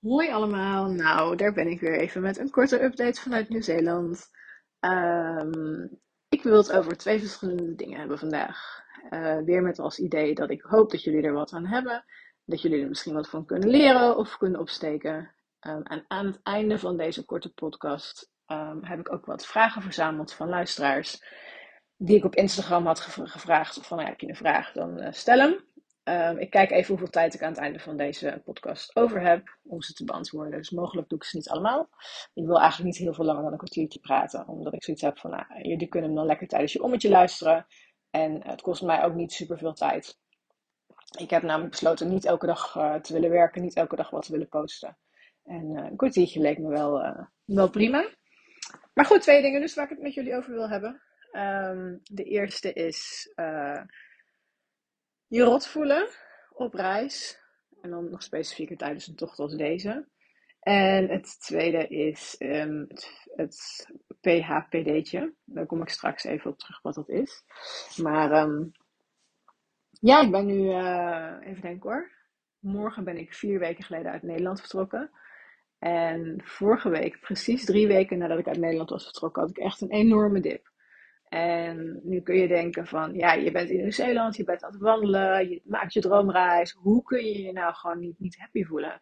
Hoi allemaal, nou daar ben ik weer even met een korte update vanuit Nieuw-Zeeland. Ehm, ik wil het over twee verschillende dingen hebben vandaag. Eh, weer met als idee dat ik hoop dat jullie er wat aan hebben, dat jullie er misschien wat van kunnen leren of kunnen opsteken. Ehm, en aan het einde van deze korte podcast ehm, heb ik ook wat vragen verzameld van luisteraars die ik op Instagram had gevraagd. Van, heb je een vraag, dan uh, stel hem. Um, ik kijk even hoeveel tijd ik aan het einde van deze podcast over heb om ze te beantwoorden. Dus mogelijk doe ik ze niet allemaal. Ik wil eigenlijk niet heel veel langer dan een kwartiertje praten, omdat ik zoiets heb van, nou, jullie kunnen dan lekker tijdens je ommetje luisteren. En het kost mij ook niet super veel tijd. Ik heb namelijk besloten niet elke dag uh, te willen werken, niet elke dag wat te willen posten. En uh, een kwartiertje leek me wel, uh, wel prima. Maar goed, twee dingen dus waar ik het met jullie over wil hebben. Um, de eerste is je rot voelen op reis. En dan nog specifieker tijdens een tocht als deze. En het tweede is um, het, het PHPD'tje. Daar kom ik straks even op terug wat dat is. Maar um, ja, ik ben nu, uh, even denken hoor. Morgen ben ik vier weken geleden uit Nederland vertrokken. En vorige week, precies drie weken nadat ik uit Nederland was vertrokken, had ik echt een enorme dip. En nu kun je denken van, ja, je bent in Nieuw-Zeeland, je bent aan het wandelen, je maakt je droomreis. Hoe kun je je nou gewoon niet, niet happy voelen?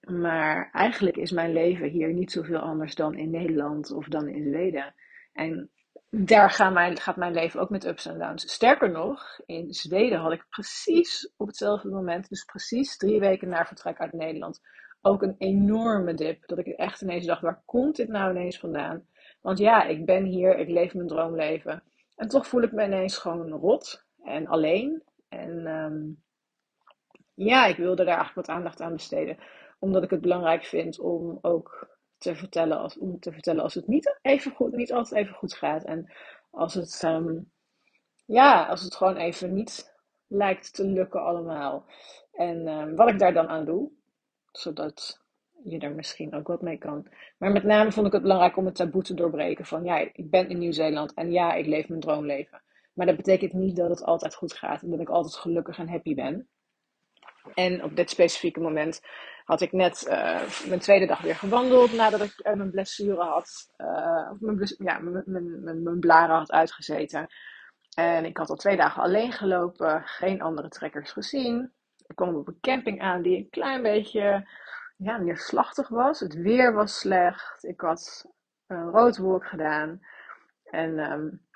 Maar eigenlijk is mijn leven hier niet zoveel anders dan in Nederland of dan in Zweden. En daar gaat mijn, gaat mijn leven ook met ups en downs. Sterker nog, in Zweden had ik precies op hetzelfde moment, dus precies drie weken na vertrek uit Nederland, ook een enorme dip. Dat ik echt ineens dacht, waar komt dit nou ineens vandaan? Want ja, ik ben hier, ik leef mijn droomleven. En toch voel ik me ineens gewoon rot en alleen. En um, ja, ik wilde daar eigenlijk wat aandacht aan besteden. Omdat ik het belangrijk vind om ook te vertellen als, om te vertellen als het niet, even goed, niet altijd even goed gaat. En als het, um, ja, als het gewoon even niet lijkt te lukken allemaal. En um, wat ik daar dan aan doe, zodat je er misschien ook wat mee kan. Maar met name vond ik het belangrijk om het taboe te doorbreken van ja, ik ben in Nieuw-Zeeland en ja, ik leef mijn droomleven. Maar dat betekent niet dat het altijd goed gaat en dat ik altijd gelukkig en happy ben. En op dit specifieke moment had ik net uh, mijn tweede dag weer gewandeld nadat ik uh, mijn blessure had, uh, of mijn, ja, mijn, mijn, mijn blaren had uitgezeten. En ik had al twee dagen alleen gelopen, geen andere trekkers gezien. Ik kwam op een camping aan die een klein beetje ja, neerslachtig was. Het weer was slecht. Ik had een roodwolk gedaan. En um,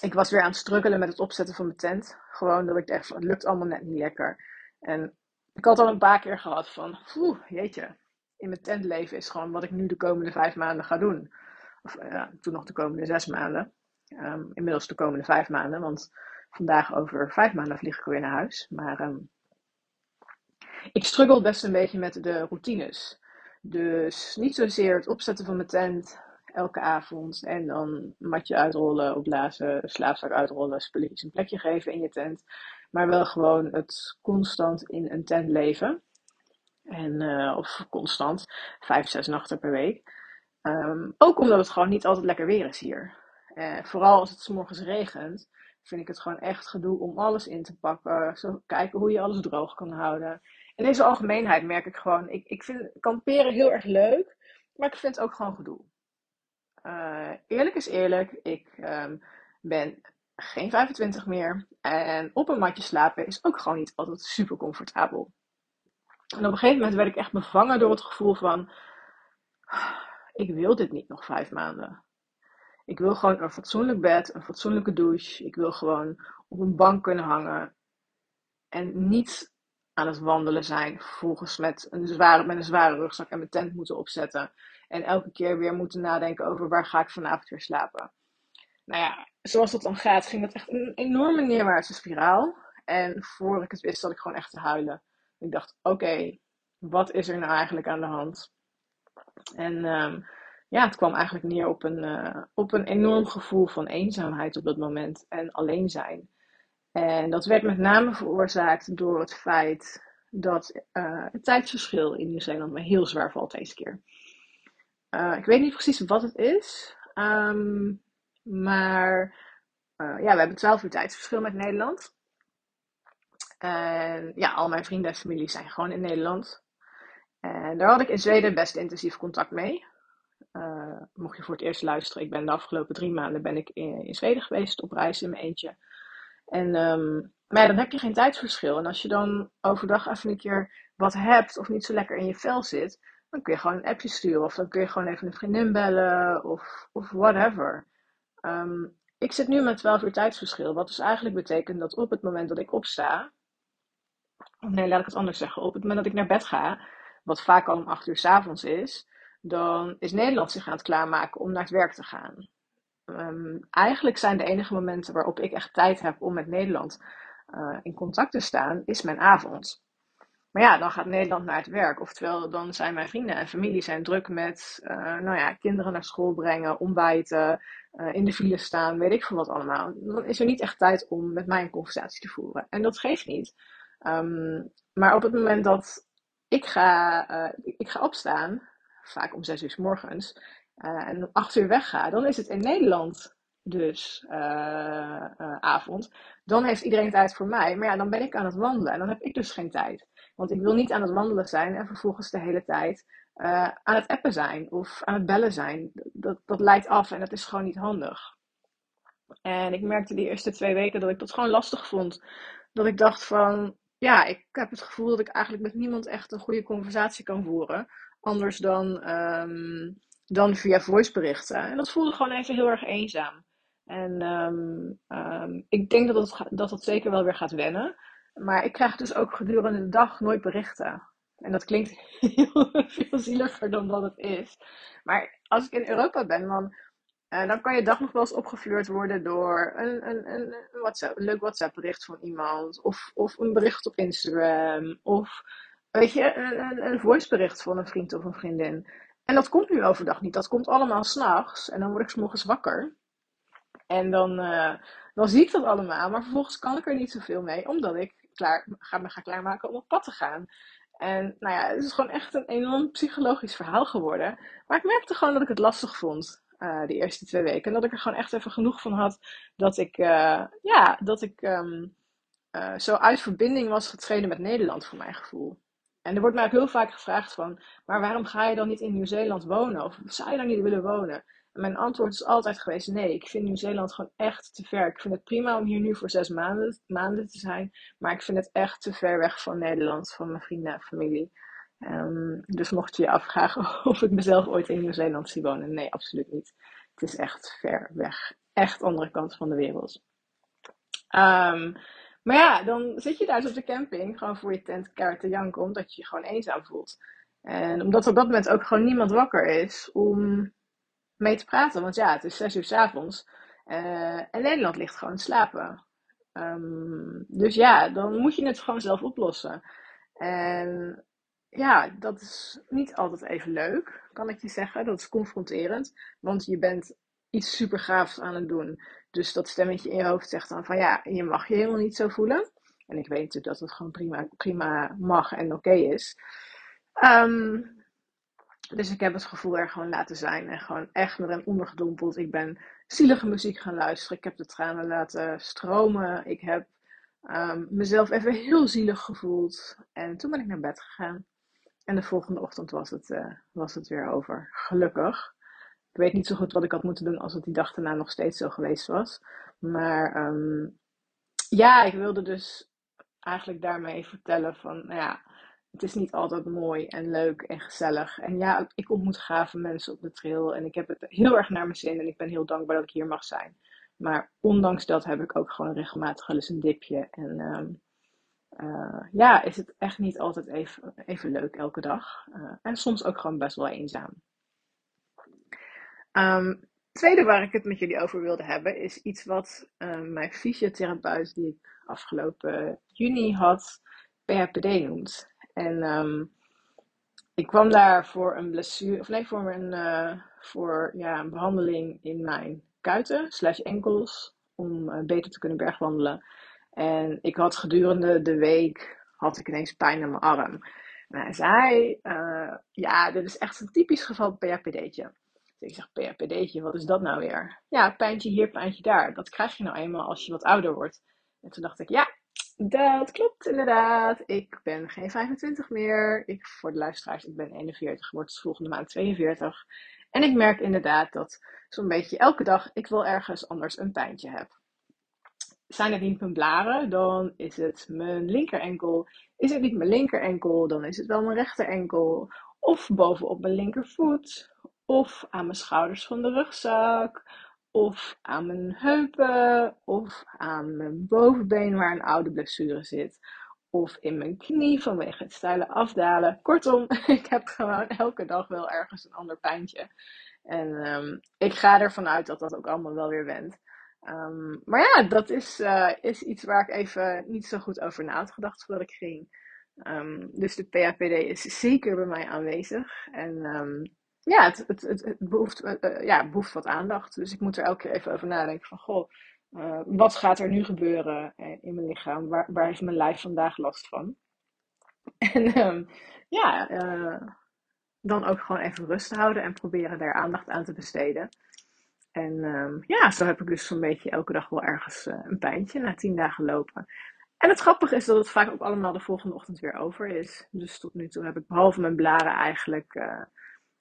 ik was weer aan het struggelen met het opzetten van mijn tent. Gewoon dat ik dacht, het lukt allemaal net niet lekker. En ik had al een paar keer gehad van, oeh, jeetje. In mijn tentleven is gewoon wat ik nu de komende vijf maanden ga doen. Of ja, toen nog de komende zes maanden. Um, inmiddels de komende vijf maanden. Want vandaag over vijf maanden vlieg ik weer naar huis. Maar um, ik struggle best een beetje met de routines. Dus niet zozeer het opzetten van mijn tent elke avond en dan matje uitrollen, opblazen, slaapzak uitrollen, spulletjes een plekje geven in je tent. Maar wel gewoon het constant in een tent leven. En, uh, of constant, vijf, zes nachten per week. Um, ook omdat het gewoon niet altijd lekker weer is hier. Uh, vooral als het s morgens regent, vind ik het gewoon echt gedoe om alles in te pakken. Zo kijken hoe je alles droog kan houden in deze algemeenheid merk ik gewoon, ik, ik vind kamperen heel erg leuk, maar ik vind het ook gewoon gedoe. Uh, eerlijk is eerlijk, ik um, ben geen 25 meer en op een matje slapen is ook gewoon niet altijd super comfortabel. En op een gegeven moment werd ik echt bevangen door het gevoel van, ik wil dit niet nog vijf maanden. Ik wil gewoon een fatsoenlijk bed, een fatsoenlijke douche. Ik wil gewoon op een bank kunnen hangen. En niet aan het wandelen zijn. Vervolgens met een zware, met een zware rugzak en mijn tent moeten opzetten. En elke keer weer moeten nadenken over waar ga ik vanavond weer slapen. Nou ja, zoals dat dan gaat, ging dat echt een enorme neerwaartse spiraal. En voor ik het wist, zat ik gewoon echt te huilen. Ik dacht, oké, wat is er nou eigenlijk aan de hand? En um, ja, het kwam eigenlijk neer op een, uh, op een enorm gevoel van eenzaamheid op dat moment en alleen zijn. En dat werd met name veroorzaakt door het feit dat uh, het tijdsverschil in Nieuw-Zeeland me heel zwaar valt deze keer. Uh, ik weet niet precies wat het is, um, maar ja, we hebben 12 uur tijdsverschil met Nederland. En ja, al mijn vrienden en familie zijn gewoon in Nederland. En daar had ik in Zweden best intensief contact mee. Uh, mocht je voor het eerst luisteren, ik ben de afgelopen drie maanden ben ik in, Zweden geweest op reis in mijn eentje. En, um, maar dan heb je geen tijdsverschil. En als je dan overdag even een keer wat hebt of niet zo lekker in je vel zit, dan kun je gewoon een appje sturen. Of dan kun je gewoon even een vriendin bellen of, of whatever. Um, ik zit nu met 12 uur tijdsverschil. Wat dus eigenlijk betekent dat op het moment dat ik opsta. Nee, laat ik het anders zeggen. Op het moment dat ik naar bed ga, wat vaak al om 8 uur s avonds is, dan is Nederland zich aan het klaarmaken om naar het werk te gaan. Um, eigenlijk zijn de enige momenten waarop ik echt tijd heb om met Nederland uh, in contact te staan, is mijn avond. Maar ja, dan gaat Nederland naar het werk. Oftewel, dan zijn mijn vrienden en familie zijn druk met uh, nou ja, kinderen naar school brengen, ontbijten, uh, in de file staan, weet ik veel wat allemaal. Dan is er niet echt tijd om met mij een conversatie te voeren. En dat geeft niet. Um, maar op het moment dat ik ga, ik ga opstaan, vaak om zes uur s morgens, en om acht uur wegga, dan is het in Nederland dus avond. Dan heeft iedereen tijd voor mij. Maar ja, dan ben ik aan het wandelen en dan heb ik dus geen tijd. Want ik wil niet aan het wandelen zijn en vervolgens de hele tijd aan het appen zijn of aan het bellen zijn. Dat, dat leidt af en dat is gewoon niet handig. En ik merkte die eerste twee weken dat ik dat gewoon lastig vond. Dat ik dacht van, ja, ik heb het gevoel dat ik eigenlijk met niemand echt een goede conversatie kan voeren. Anders dan, um, dan via voiceberichten. En dat voelde gewoon even heel erg eenzaam. En um, um, ik denk dat het, dat het zeker wel weer gaat wennen. Maar ik krijg dus ook gedurende de dag nooit berichten. En dat klinkt heel veel zieliger dan wat het is. Maar als ik in Europa ben, dan, uh, dan kan je dag nog wel eens opgefleurd worden door een, een, een, WhatsApp, een leuk WhatsApp bericht van iemand. Of, of een bericht op Instagram. Of weet je, een, een, voicebericht van een vriend of een vriendin. En dat komt nu overdag niet. Dat komt allemaal s'nachts. En dan word ik s'morgens wakker. En dan, uh, dan zie ik dat allemaal. Maar vervolgens kan ik er niet zoveel mee. Omdat ik klaar, ga me gaan klaarmaken om op pad te gaan. En nou ja, het is gewoon echt een enorm psychologisch verhaal geworden. Maar ik merkte gewoon dat ik het lastig vond. Uh, die eerste twee weken. En dat ik er gewoon echt even genoeg van had. Dat ik, uh, ja, dat ik uh, zo uit verbinding was getreden met Nederland, voor mijn gevoel. En er wordt mij ook heel vaak gevraagd van, maar waarom ga je dan niet in Nieuw-Zeeland wonen? Of zou je dan niet willen wonen? En mijn antwoord is altijd geweest: nee, ik vind Nieuw-Zeeland gewoon echt te ver. Ik vind het prima om hier nu voor zes maanden, maanden te zijn, maar ik vind het echt te ver weg van Nederland, van mijn vrienden en familie. Um, dus mocht je je afvragen of ik mezelf ooit in Nieuw-Zeeland zie wonen, nee, absoluut niet. Het is echt ver weg. Echt andere kant van de wereld. Um, maar ja, dan zit je thuis op de camping, gewoon voor je tent kaart te janken, omdat je je gewoon eenzaam voelt. En omdat op dat moment ook gewoon niemand wakker is om mee te praten. Want ja, het is zes uur s avonds. Uh, en Nederland ligt gewoon te slapen. Um, dus ja, dan moet je het gewoon zelf oplossen. En ja, dat is niet altijd even leuk, kan ik je zeggen. Dat is confronterend. Want je bent iets super gaafs aan het doen. Dus dat stemmetje in je hoofd zegt dan van ja, je mag je helemaal niet zo voelen. En ik weet natuurlijk dat het gewoon prima, prima mag en oké is. Um, dus ik heb het gevoel er gewoon laten zijn en gewoon echt erin ondergedompeld. Ik ben zielige muziek gaan luisteren. Ik heb de tranen laten stromen. Ik heb um, mezelf even heel zielig gevoeld. En toen ben ik naar bed gegaan. En de volgende ochtend was het, uh, was het weer over. Gelukkig. Ik weet niet zo goed wat ik had moeten doen als het die dag daarna nog steeds zo geweest was. Maar um, ja, ik wilde dus eigenlijk daarmee vertellen van, nou ja, het is niet altijd mooi en leuk en gezellig. En ja, ik ontmoet gave mensen op de trail en ik heb het heel erg naar mijn zin en ik ben heel dankbaar dat ik hier mag zijn. Maar ondanks dat heb ik ook gewoon regelmatig wel eens een dipje. En um, uh, ja, is het echt niet altijd even, even leuk elke dag. Uh, en soms ook gewoon best wel eenzaam. Um, tweede waar ik het met jullie over wilde hebben is iets wat uh, mijn fysiotherapeut die ik afgelopen juni had, PHPD noemt. En um, ik kwam daar voor een blessure, of nee, voor een, uh, voor, ja, een behandeling in mijn kuiten, slash enkels, om uh, beter te kunnen bergwandelen. En ik had gedurende de week, had ik ineens pijn aan mijn arm. En hij zei, uh, ja, dit is echt een typisch geval PHPD'tje. Dus ik zeg, PHPD'tje, wat is dat nou weer? Ja, pijntje hier, pijntje daar. Dat krijg je nou eenmaal als je wat ouder wordt. En toen dacht ik, ja, Dat klopt inderdaad. Ik ben geen 25 meer. Ik, voor de luisteraars, ik ben 41, word volgende maand 42. En ik merk inderdaad dat zo'n beetje elke dag ik wel ergens anders een pijntje heb. Zijn het niet mijn blaren, dan is het mijn linkerenkel. Is het niet mijn linkerenkel, dan is het wel mijn rechterenkel. Of bovenop mijn linkervoet. Of aan mijn schouders van de rugzak of aan mijn heupen, of aan mijn bovenbeen waar een oude blessure zit, of in mijn knie vanwege het steile afdalen. Kortom, ik heb gewoon elke dag wel ergens een ander pijntje. En um, ik ga ervan uit dat dat ook allemaal wel weer went. Um, maar ja, dat is, uh, is iets waar ik even niet zo goed over na had gedacht voordat ik ging. Um, dus de PAPD is zeker bij mij aanwezig. En ja, het, het, het, behoeft, uh, ja, behoeft wat aandacht. Dus ik moet er elke keer even over nadenken van, goh, uh, wat gaat er nu gebeuren in mijn lichaam? Waar, waar heeft mijn lijf vandaag last van? En um, ja, dan ook gewoon even rust houden en proberen daar aandacht aan te besteden. En um, ja, zo heb ik dus zo'n beetje elke dag wel ergens een pijntje na tien dagen lopen. En het grappige is dat het vaak ook allemaal de volgende ochtend weer over is. Dus tot nu toe heb ik behalve mijn blaren eigenlijk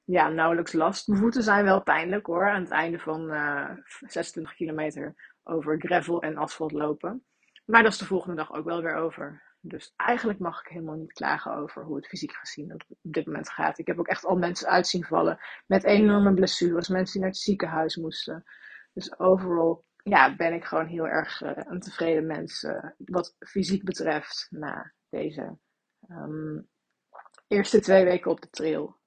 ja, nauwelijks last. Mijn voeten zijn wel pijnlijk hoor. Aan het einde van uh, eh, 26 kilometer over gravel en asfalt lopen. Maar dat is de volgende dag ook wel weer over. Dus eigenlijk mag ik helemaal niet klagen over hoe het fysiek gezien op dit moment gaat. Ik heb ook echt al mensen uitzien vallen met enorme blessures. Mensen die naar het ziekenhuis moesten. Dus overal ja, ben ik gewoon heel erg uh, een tevreden mens. Uh, wat fysiek betreft na deze um, eerste twee weken op de trail.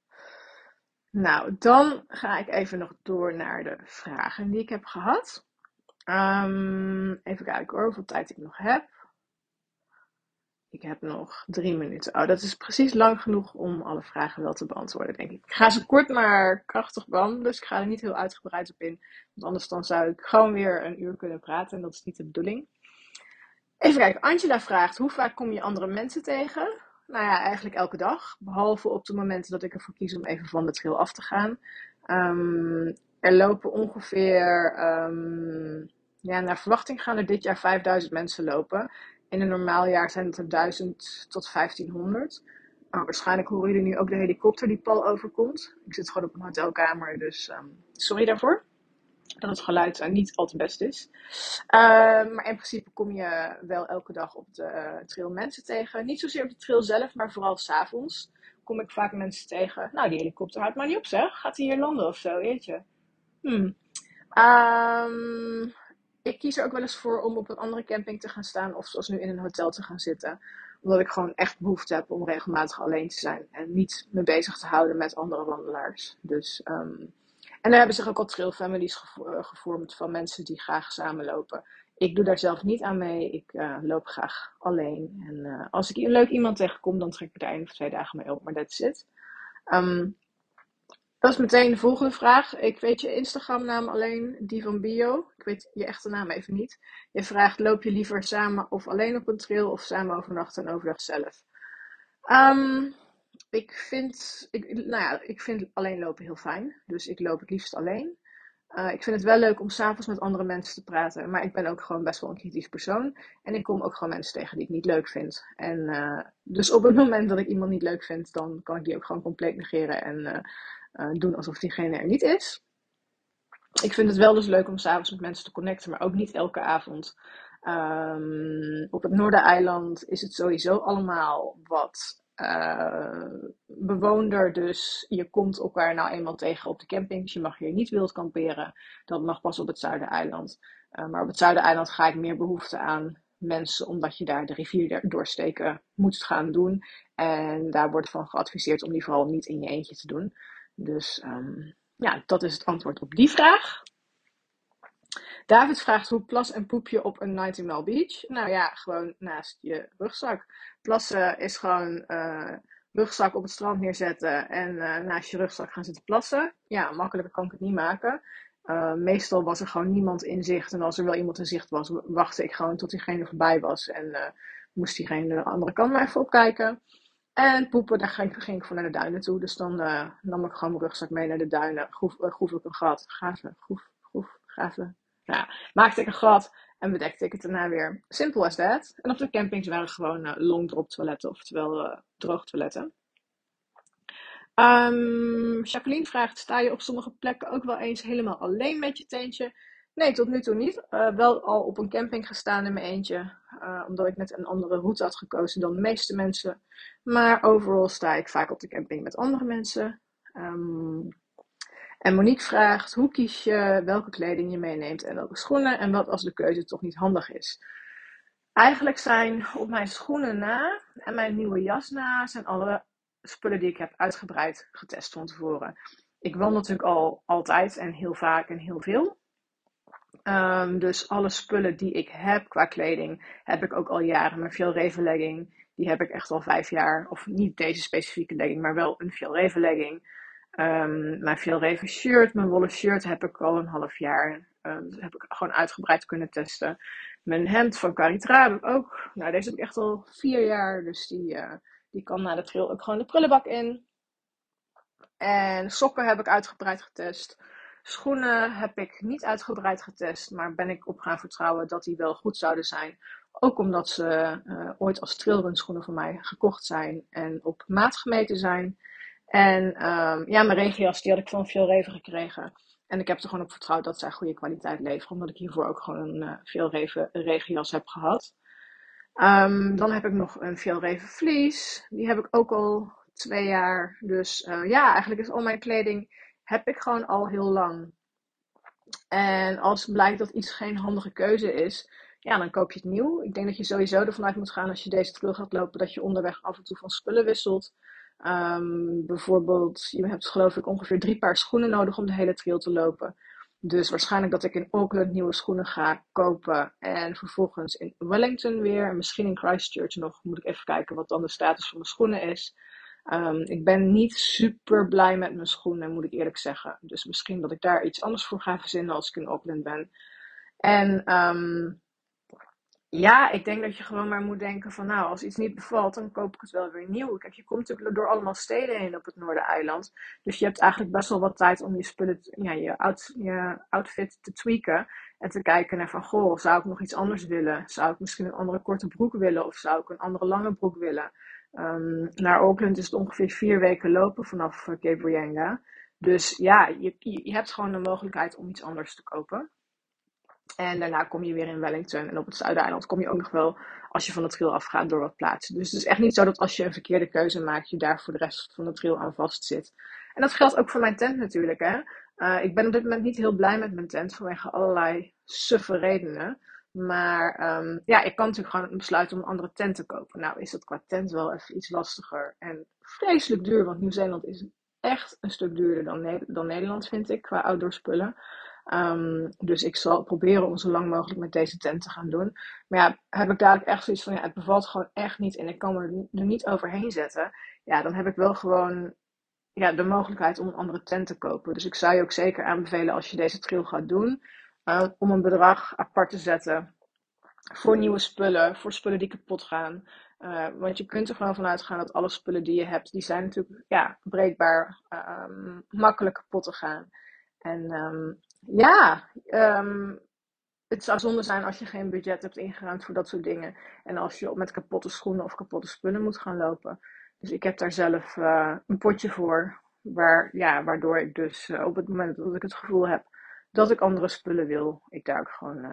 Nou, dan ga ik even nog door naar de vragen die ik heb gehad. Um, even kijken hoor, hoeveel tijd ik nog heb. Ik heb nog drie minuten. Oh, dat is precies lang genoeg om alle vragen wel te beantwoorden, denk ik. Ik ga ze kort maar krachtig behandelen, dus ik ga er niet heel uitgebreid op in. Want anders dan zou ik gewoon weer een uur kunnen praten en dat is niet de bedoeling. Even kijken, Angela vraagt, hoe vaak kom je andere mensen tegen? Nou ja, eigenlijk elke dag. Behalve op de momenten dat ik ervoor kies om even van de trail af te gaan. Um, er lopen ongeveer, um, ja, naar verwachting gaan er dit jaar 5000 mensen lopen. In een normaal jaar zijn het er 1000 tot 1500. Oh, waarschijnlijk horen jullie nu ook de helikopter die pal overkomt. Ik zit gewoon op een hotelkamer, dus um, sorry daarvoor dat het geluid uh, niet al te best is. Uh, maar in principe kom je wel elke dag op de uh, trail mensen tegen. Niet zozeer op de trail zelf, maar vooral s'avonds kom ik vaak mensen tegen. Nou, die helikopter houdt maar niet op zeg. Gaat hij hier landen of zo, weet je? Hmm. Um, ik kies er ook wel eens voor om op een andere camping te gaan staan of zoals nu in een hotel te gaan zitten. Omdat ik gewoon echt behoefte heb om regelmatig alleen te zijn en niet me bezig te houden met andere wandelaars. Dus um, en er hebben zich ook al trail families eh, gevormd van mensen die graag samenlopen. Ik doe daar zelf niet aan mee. Ik uh, loop graag alleen. En uh, als ik een leuk iemand tegenkom, dan trek ik er één of twee dagen mee op. Maar that's it. Um, dat is meteen de volgende vraag. Ik weet je Instagram-naam alleen, die van bio. Ik weet je echte naam even niet. Je vraagt: loop je liever samen of alleen op een trail of samen overnachten en overdag zelf? Um, ik vind, ik, nou ja, ik vind alleen lopen heel fijn. Dus ik loop het liefst alleen. Uh, ik vind het wel leuk om s'avonds met andere mensen te praten. Maar ik ben ook gewoon best wel een kritisch persoon. En ik kom ook gewoon mensen tegen die ik niet leuk vind. En uh, dus op het moment dat ik iemand niet leuk vind, dan kan ik die ook gewoon compleet negeren en uh, doen alsof diegene er niet is. Ik vind het wel dus leuk om s'avonds met mensen te connecten, maar ook niet elke avond. Um, op het Noordereiland is het sowieso allemaal wat uh, bewoonder. Dus je komt elkaar nou eenmaal tegen op de campings. Je mag hier niet wild kamperen. Dat mag pas op het Zuidereiland. Uh, maar op het Zuidereiland ga ik meer behoefte aan mensen, omdat je daar de rivier doorsteken moet gaan doen. En daar wordt van geadviseerd om die vooral niet in je eentje te doen. Dus um, ja, dat is het antwoord op die vraag. David vraagt hoe plas en poep je op een Nightingale Beach? Nou ja, gewoon naast je rugzak. Plassen is gewoon uh, rugzak op het strand neerzetten en uh, naast je rugzak gaan zitten plassen. Ja, makkelijker kan ik het niet maken. Uh, meestal was er gewoon niemand in zicht. En als er wel iemand in zicht was, wachtte ik gewoon tot diegene voorbij was. En moest diegene de andere kant maar even opkijken. En poepen, daar ging, ik voor naar de duinen toe. Dus dan nam ik gewoon mijn rugzak mee naar de duinen. Groef, groef ik een gat. Gaven, groef, groef, gaven, ja, maakte ik een gat en bedekte ik het daarna weer. Simple as that. En op de campings waren gewoon uh, long drop toiletten, oftewel uh, droog toiletten. Um, Jacqueline vraagt: sta je op sommige plekken ook wel eens helemaal alleen met je tentje? Nee, tot nu toe niet. Uh, wel al op een camping gestaan in mijn eentje, omdat ik net een andere route had gekozen dan de meeste mensen. Maar overal sta ik vaak op de camping met andere mensen. Um, en Monique vraagt: hoe kies je welke kleding je meeneemt en welke schoenen? En wat als de keuze toch niet handig is? Eigenlijk zijn op mijn schoenen na en mijn nieuwe jas na zijn alle spullen die ik heb uitgebreid getest van tevoren. Ik wandel natuurlijk al altijd en heel vaak en heel veel. Um, dus alle spullen die ik heb qua kleding, heb ik ook al jaren. Mijn Fjellreven legging, die heb ik echt al vijf jaar. Of niet deze specifieke legging, maar wel een Fjellreven legging. Um, mijn Fjellreven shirt, mijn wollen shirt heb ik al een half jaar. Um, heb ik gewoon uitgebreid kunnen testen. Mijn hemd van Caritra heb ik ook. Nou, deze heb ik echt al vier jaar. Dus die, uh, die kan na de trail ook gewoon de prullenbak in. En sokken heb ik uitgebreid getest. Schoenen heb ik niet uitgebreid getest, maar ben ik op gaan vertrouwen dat die wel goed zouden zijn. Ook omdat ze uh, ooit als trailrunschoenen van mij gekocht zijn en op maat gemeten zijn. En um, ja, mijn regenjas die had ik van veel reven gekregen. En ik heb er gewoon op vertrouwd dat zij goede kwaliteit leveren, omdat ik hiervoor ook gewoon een uh, veel reven regenjas heb gehad. Um, dan heb ik nog een veel reven vlies. Die heb ik ook al twee jaar. Dus uh, ja, eigenlijk is al mijn kleding heb ik gewoon al heel lang. En als blijkt dat iets geen handige keuze is, ja, dan koop je het nieuw. Ik denk dat je sowieso ervan uit moet gaan als je deze terug gaat lopen, dat je onderweg af en toe van spullen wisselt. Um, bijvoorbeeld, je hebt geloof ik ongeveer drie paar schoenen nodig om de hele trail te lopen. Dus waarschijnlijk dat ik in Auckland nieuwe schoenen ga kopen. En vervolgens in Wellington weer. En misschien in Christchurch nog. Moet ik even kijken wat dan de status van de schoenen is. Um, ik ben niet super blij met mijn schoenen, moet ik eerlijk zeggen. Dus misschien dat ik daar iets anders voor ga verzinnen als ik in Auckland ben. En um, ja, ik denk dat je gewoon maar moet denken van nou, als iets niet bevalt, dan koop ik het wel weer nieuw. Kijk, je komt natuurlijk door allemaal steden heen op het Noordereiland. Dus je hebt eigenlijk best wel wat tijd om je spullen, ja, je, out, je outfit te tweaken. En te kijken naar van, goh, zou ik nog iets anders willen? Zou ik misschien een andere korte broek willen? Of zou ik een andere lange broek willen? Um, naar Auckland is het ongeveer vier weken lopen vanaf Cape Reinga. Dus ja, je, je hebt gewoon de mogelijkheid om iets anders te kopen. En daarna kom je weer in Wellington. En op het Zuideiland kom je ook nog wel, als je van de trail afgaat, door wat plaatsen. Dus het is echt niet zo dat als je een verkeerde keuze maakt, je daar voor de rest van de trail aan vastzit. En dat geldt ook voor mijn tent natuurlijk. Hè? Uh, ik ben op dit moment niet heel blij met mijn tent vanwege allerlei suffe redenen. Maar um, ja, ik kan natuurlijk gewoon besluiten om een andere tent te kopen. Nou is dat qua tent wel even iets lastiger en vreselijk duur. Want Nieuw-Zeeland is echt een stuk duurder dan, dan Nederland, vind ik, qua outdoor spullen. Um, dus ik zal proberen om zo lang mogelijk met deze tent te gaan doen. Maar ja, heb ik dadelijk echt zoiets van, ja, het bevalt gewoon echt niet en ik kan me er niet overheen zetten. Ja, dan heb ik wel gewoon ja, de mogelijkheid om een andere tent te kopen. Dus ik zou je ook zeker aanbevelen als je deze trail gaat doen uh, om een bedrag apart te zetten voor nieuwe spullen, voor spullen die kapot gaan. Uh, want je kunt er gewoon vanuit gaan dat alle spullen die je hebt, die zijn natuurlijk ja, breekbaar, um, makkelijk kapot te gaan. En um, ja, um, het zou zonde zijn als je geen budget hebt ingeruimd voor dat soort dingen. En als je met kapotte schoenen of kapotte spullen moet gaan lopen. Dus ik heb daar zelf uh, een potje voor. Waar, ja, waardoor ik dus uh, op het moment dat ik het gevoel heb dat ik andere spullen wil, ik daar ook gewoon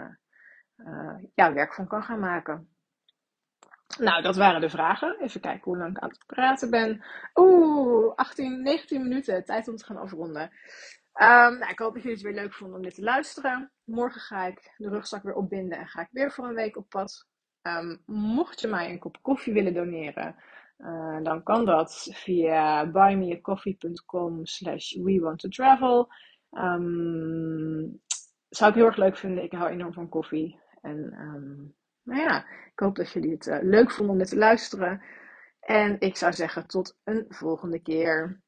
uh, ja, werk van kan gaan maken. Nou, dat waren de vragen. Even kijken hoe lang ik aan het praten ben. Oeh, 18, 19 minuten. Tijd om te gaan afronden. Um, nou, ik hoop dat jullie het weer leuk vonden om dit te luisteren. Morgen ga ik de rugzak weer opbinden en ga ik weer voor een week op pad. Um, mocht je mij een kop koffie willen doneren, uh, dan kan dat via buymeacoffee.com slash we want to travel. Um, zou ik heel erg leuk vinden. Ik hou enorm van koffie. En nou ja, ik hoop dat jullie het uh, leuk vonden om dit te luisteren. En ik zou zeggen tot een volgende keer.